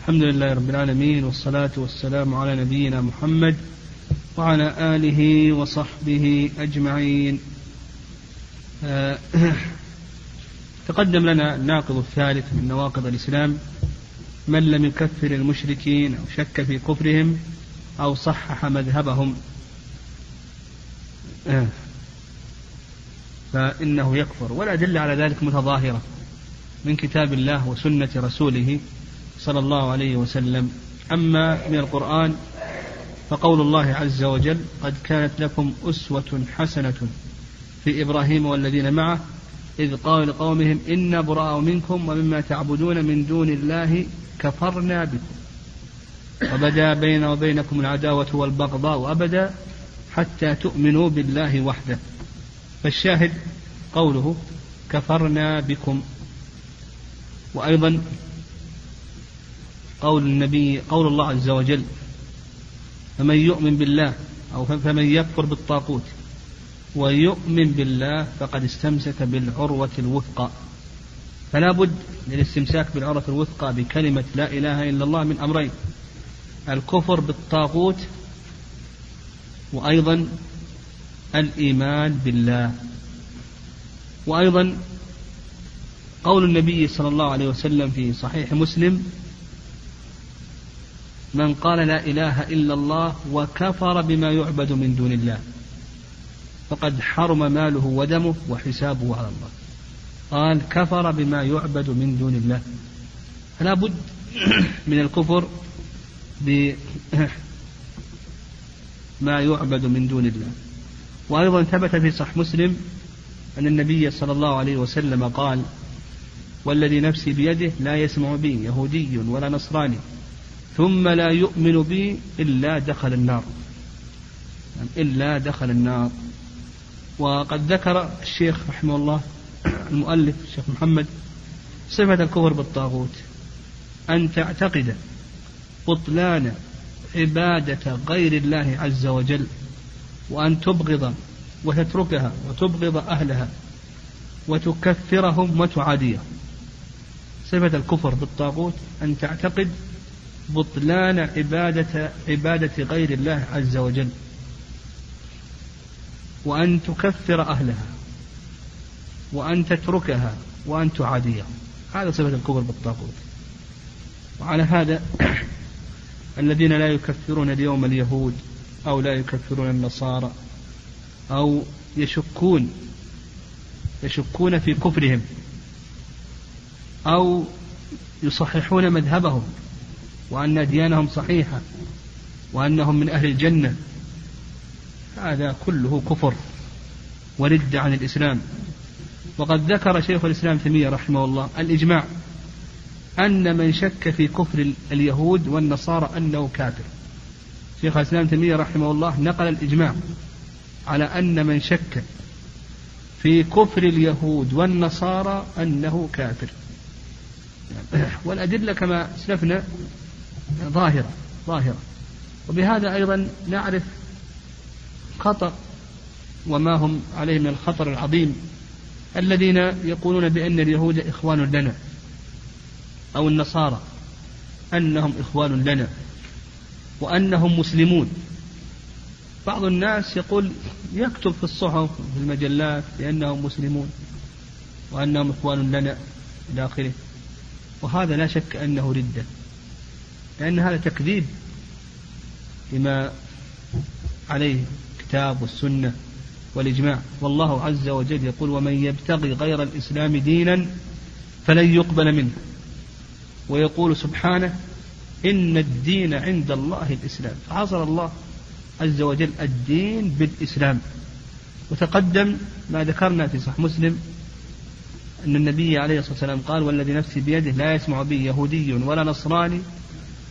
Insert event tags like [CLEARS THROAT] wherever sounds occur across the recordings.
الحمد لله رب العالمين والصلاة والسلام على نبينا محمد وعلى آله وصحبه أجمعين. آه، [CLEARS THROAT] تقدم لنا الناقض الثالث من نواقض الإسلام من لم يكفر المشركين أو شك في كفرهم أو صحح مذهبهم. آه، فإنه يكفر. والأدلة على ذلك متظاهرة من كتاب الله وسنة رسوله. صلى الله عليه وسلم. أما من القرآن فقول الله عز وجل قد كانت لكم أسوة حسنة في إبراهيم والذين معه إذ قالوا لقومهم إنا براء منكم ومما تعبدون من دون الله كفرنا بكم. وبدا بيننا وبينكم العداوة والبغضاء أبدا حتى تؤمنوا بالله وحده. فالشاهد قوله كفرنا بكم. وأيضا قول النبي قول الله عز وجل فمن يؤمن بالله أو فمن يكفر بالطاغوت ويؤمن بالله فقد استمسك بالعروة الوثقى. فلا بد للاستمساك بالعروة الوثقى بكلمة لا إله إلا الله من أمرين. الكفر بالطاغوت وأيضا الإيمان بالله. وأيضا قول النبي صلى الله عليه وسلم في صحيح مسلم من قال لا إله إلا الله وكفر بما يعبد من دون الله. فقد حرم ماله ودمه وحسابه على الله. قال كفر بما يعبد من دون الله. فلا بد [CLEARS THROAT] من الكفر بما [CLEARS THROAT] يعبد من دون الله. وأيضا ثبت في صح مسلم أن النبي صلى الله عليه وسلم قال والذي نفسي بيده لا يسمع بي يهودي ولا نصراني. ثم لا يؤمن بي إلا دخل النار. إلا دخل النار. وقد ذكر الشيخ رحمه الله المؤلف الشيخ محمد صفة الكفر بالطاغوت. أن تعتقد بطلان عبادة غير الله عز وجل وأن تبغض وتتركها وتبغض أهلها وتكفرهم وتعاديهم. صفة الكفر بالطاغوت أن تعتقد بطلان عبادة عبادة غير الله عز وجل. وأن تكفر أهلها وأن تتركها وأن تعاديها. هذا صفة الكفر بالطاغوت. وعلى هذا [CLEARS THROAT] الذين لا يكفرون اليوم اليهود أو لا يكفرون النصارى أو يشكون يشكون في كفرهم أو يصححون مذهبهم وأن أديانهم صحيحة وأنهم من أهل الجنة. هذا كله كفر ورد عن الإسلام. وقد ذكر شيخ الإسلام تيمية رحمه الله الإجماع أن من شك في كفر اليهود والنصارى أنه كافر. شيخ الإسلام تيمية رحمه الله نقل الإجماع على أن من شك في كفر اليهود والنصارى أنه كافر. والأدلة كما أسلفنا ظاهرة ظاهرة. وبهذا أيضا نعرف خطأ وما هم عليه من الخطر العظيم الذين يقولون بأن اليهود إخوان لنا أو النصارى أنهم إخوان لنا وأنهم مسلمون. بعض الناس يقول يكتب في الصحف في المجلات بأنهم مسلمون وأنهم إخوان لنا إلى آخره. وهذا لا شك أنه ردة. لأن هذا تكذيب لما عليه الكتاب والسنة والإجماع. والله عز وجل يقول ومن يبتغي غير الإسلام دينا فلن يقبل منه. ويقول سبحانه إن الدين عند الله الإسلام. فحصر الله عز وجل الدين بالإسلام. وتقدم ما ذكرنا في صح مسلم أن النبي عليه الصلاة والسلام قال والذي نفسي بيده لا يسمع بي يهودي ولا نصراني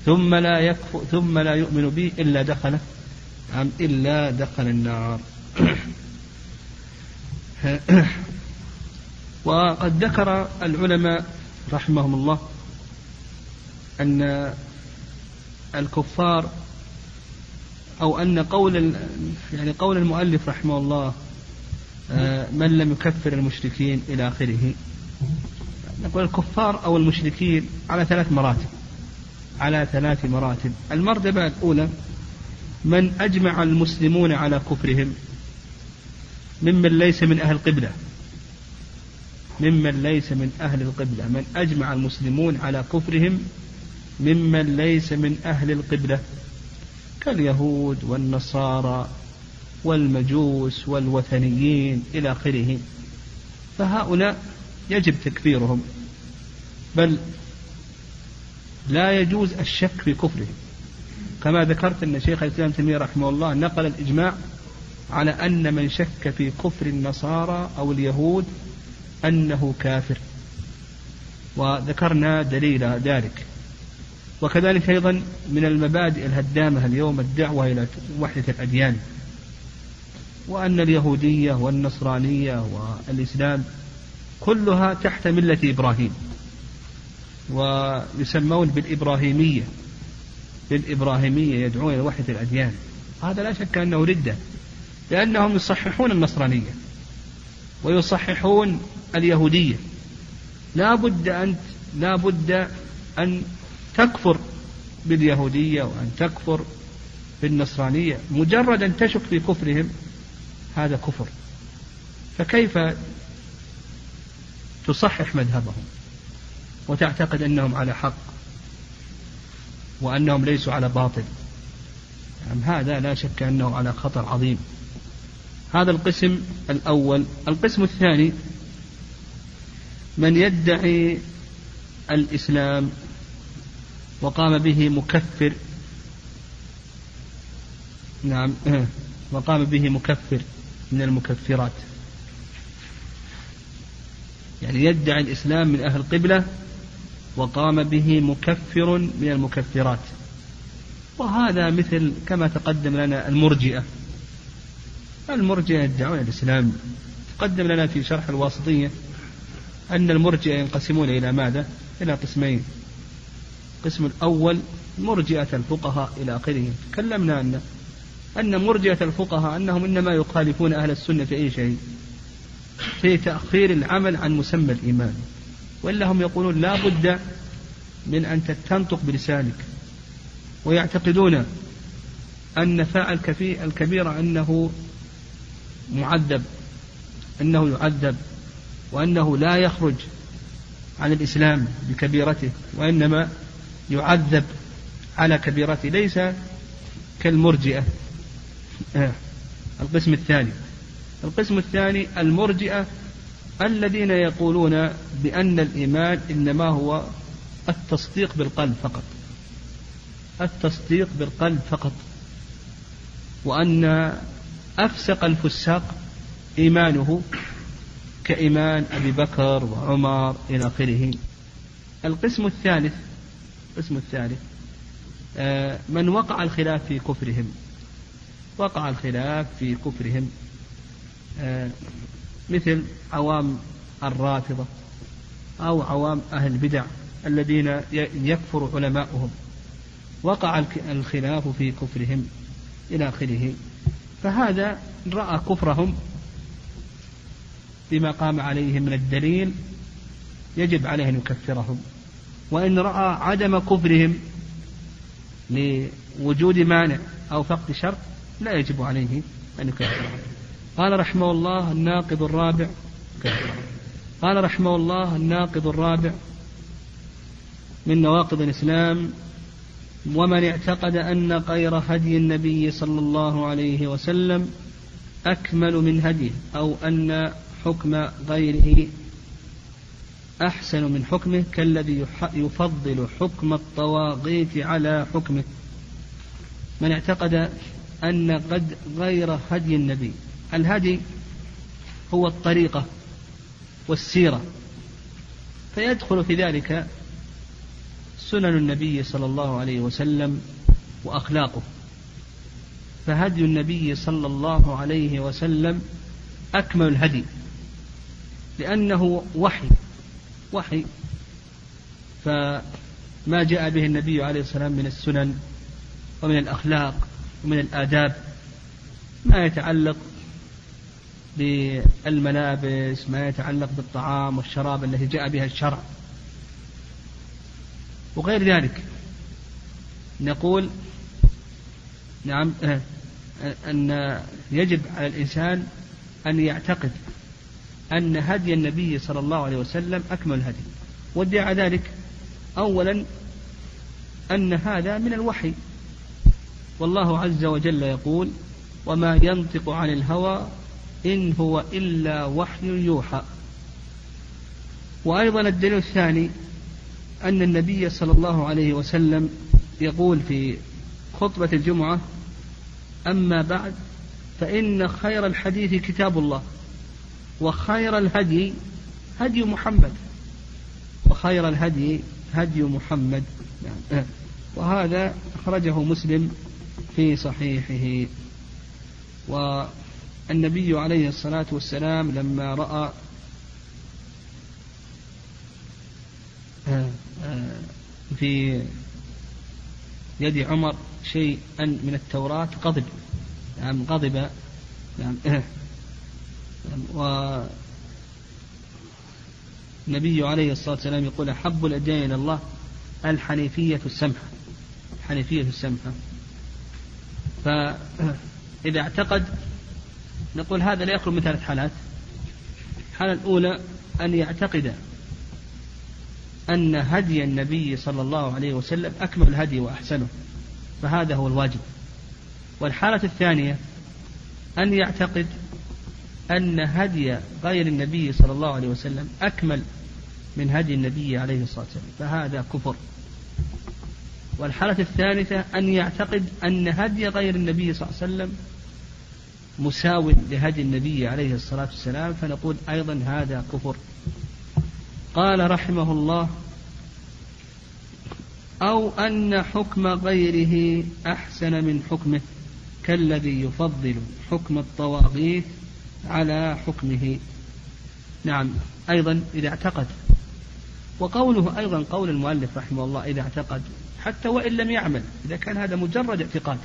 ثم لا يكفر ثم لا يؤمن بي إلا دخل أم إلا دخل النار. [COUGHS] وقد ذكر العلماء رحمهم الله أن الكفار أو أن قول يعني قول المؤلف رحمه الله آه، من لم يكفر المشركين إلى آخره. نقول الكفار أو المشركين على ثلاث مراتب. على ثلاث مراتب. المرتبة الأولى من أجمع المسلمون على كفرهم ممن ليس من أهل القبلة ممن ليس من أهل القبلة. من أجمع المسلمون على كفرهم ممن ليس من أهل القبلة. كاليهود والنصارى والمجوس والوثنيين إلى آخره. فهؤلاء يجب تكفيرهم بل لا يجوز الشك في كفرهم كما ذكرت أن شيخ الإسلام تيمية رحمه الله نقل الإجماع على أن من شك في كفر النصارى أو اليهود أنه كافر. وذكرنا دليل ذلك. وكذلك أيضا من المبادئ الهدامة اليوم الدعوة إلى وحدة الأديان. وأن اليهودية والنصرانية والإسلام كلها تحت ملة إبراهيم. ويسمون بالإبراهيمية بالإبراهيمية يدعون إلى وحدة الأديان. هذا لا شك أنه ردة لأنهم يصححون النصرانية ويصححون اليهودية. لا بد أن لا بد أن تكفر باليهودية وأن تكفر بالنصرانية. مجرد أن تشك في كفرهم هذا كفر. فكيف تصحح مذهبهم؟ وتعتقد أنهم على حق وأنهم ليسوا على باطل. يعني هذا لا شك أنه على خطر عظيم. هذا القسم الأول. القسم الثاني من يدعي الإسلام وقام به مكفر. نعم [CLEARS THROAT] وقام به مكفر من المكفرات. يعني يدعي الإسلام من أهل القبلة وقام به مكفر من المكفرات. وهذا مثل كما تقدم لنا المرجئة. المرجئة يدعون الإسلام تقدم لنا في شرح الواسطية أن المرجئة ينقسمون إلى ماذا؟ إلى قسمين. القسم الأول مرجئة الفقهاء إلى آخره. تكلمنا أن أن مرجئة الفقهاء أنهم إنما يخالفون أهل السنة في أي شيء. في تأخير العمل عن مسمى الإيمان. وإلا هم يقولون لا بد من أن تنطق بلسانك ويعتقدون أن فاعل الكبيرة أنه معذب أنه يعذب وأنه لا يخرج عن الإسلام بكبيرته وإنما يعذب على كبيرته ليس كالمرجئة آه. القسم الثاني القسم الثاني المرجئة الذين يقولون بأن الإيمان إنما هو التصديق بالقلب فقط. التصديق بالقلب فقط. وأن أفسق الفساق إيمانه كإيمان أبي بكر وعمر إلى آخره. القسم الثالث القسم الثالث آه، من وقع الخلاف في كفرهم. وقع الخلاف في كفرهم. آه، مثل عوام الرافضة أو عوام أهل البدع الذين يكفر علماؤهم. وقع الخلاف في كفرهم إلى آخره. فهذا رأى كفرهم بما قام عليه من الدليل يجب عليه أن يكفرهم. وإن رأى عدم كفرهم لوجود مانع أو فقد شرط لا يجب عليه أن يكفرهم. قال رحمه الله الناقض الرابع. قال رحمه الله الناقض الرابع من نواقض الإسلام. ومن اعتقد أن غير هدي النبي صلى الله عليه وسلم أكمل من هديه أو أن حكم غيره أحسن من حكمه كالذي يفضل حكم الطواغيت على حكمه. من اعتقد أن قد غير هدي النبي الهدي هو الطريقة والسيرة فيدخل في ذلك سنن النبي صلى الله عليه وسلم وأخلاقه فهدي النبي صلى الله عليه وسلم أكمل الهدي لأنه وحي وحي فما جاء به النبي عليه الصلاة والسلام من السنن ومن الأخلاق ومن الآداب ما يتعلق بالملابس ما يتعلق بالطعام والشراب التي جاء بها الشرع. وغير ذلك نقول نعم آه، أن يجب على الإنسان أن يعتقد أن هدي النبي صلى الله عليه وسلم أكمل هدي. وادعى ذلك أولا أن هذا من الوحي. والله عز وجل يقول وما ينطق عن الهوى إن هو إلا وحي يوحى. وأيضا الدليل الثاني أن النبي صلى الله عليه وسلم يقول في خطبة الجمعة أما بعد فإن خير الحديث كتاب الله وخير الهدي هدي محمد وخير الهدي هدي محمد. وهذا أخرجه مسلم في صحيحه. والنبي عليه الصلاة والسلام لما رأى في يد عمر شيئا من التوراة غضب نعم غضب نعم و النبي عليه الصلاة والسلام يقول أحب الأديان إلى الله الحنيفية السمحة الحنيفية السمحة. فإذا اعتقد نقول هذا لا يخلو من ثلاث حالات. الحالة الأولى أن يعتقد أن هدي النبي صلى الله عليه وسلم أكمل الهدي وأحسنه. فهذا هو الواجب. والحالة الثانية أن يعتقد أن هدي غير النبي صلى الله عليه وسلم أكمل من هدي النبي عليه الصلاة والسلام. فهذا كفر. والحالة الثالثة أن يعتقد أن هدي غير النبي صلى الله عليه وسلم مساو لهدي النبي عليه الصلاة والسلام فنقول أيضا هذا كفر. قال رحمه الله أو أن حكم غيره أحسن من حكمه كالذي يفضل حكم الطواغيت على حكمه. نعم أيضا إذا اعتقد. وقوله أيضا قول المؤلف رحمه الله إذا اعتقد حتى وإن لم يعمل إذا كان هذا مجرد اعتقاد.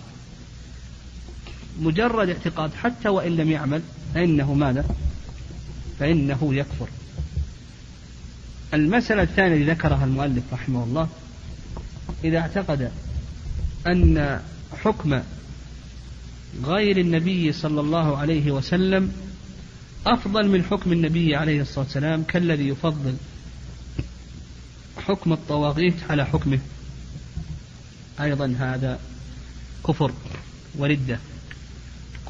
مجرد اعتقاد حتى وإن لم يعمل فإنه ماذا؟ فإنه يكفر. المسألة الثانية التي ذكرها المؤلف رحمه الله إذا اعتقد أن حكم غير النبي صلى الله عليه وسلم أفضل من حكم النبي عليه الصلاة والسلام كالذي يفضل حكم الطواغيت على حكمه. أيضا هذا كفر وردة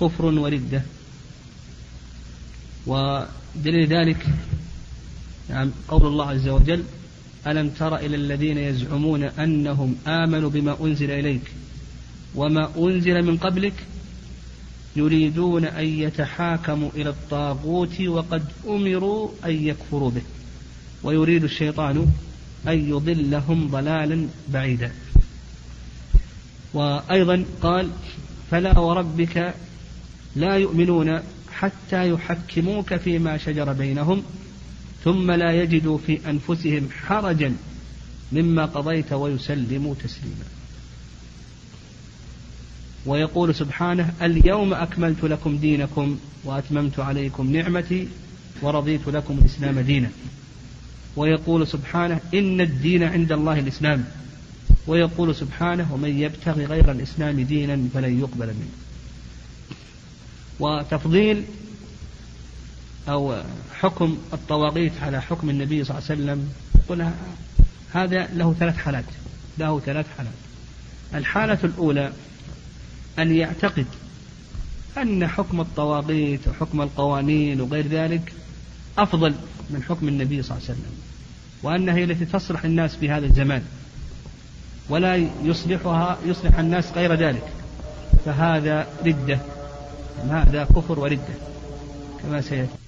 كفر وردة. ودليل ذلك نعم قول الله عز وجل ألم تر إلى الذين يزعمون أنهم آمنوا بما أنزل إليك وما أنزل من قبلك يريدون أن يتحاكموا إلى الطاغوت وقد أمروا أن يكفروا به. ويريد الشيطان أن يضلهم ضلالا بعيدا. وأيضا قال فلا وربك لا يؤمنون حتى يحكموك فيما شجر بينهم ثم لا يجدوا في أنفسهم حرجا مما قضيت ويسلموا تسليما. ويقول سبحانه اليوم أكملت لكم دينكم وأتممت عليكم نعمتي ورضيت لكم الإسلام دينا. ويقول سبحانه إن الدين عند الله الإسلام. ويقول سبحانه ومن يبتغي غير الإسلام دينا فلن يقبل منه. وتفضيل أو حكم الطواغيت على حكم النبي صلى الله عليه وسلم. قل هذا له ثلاث حالات. له ثلاث حالات. الحالة الأولى أن يعتقد أن حكم الطواغيت وحكم القوانين وغير ذلك أفضل من حكم النبي صلى الله عليه وسلم وأنها هي التي تصلح الناس في هذا الزمان ولا يصلحها يصلح الناس غير ذلك. فهذا ردة. هذا كفر وردة كما سيأتي.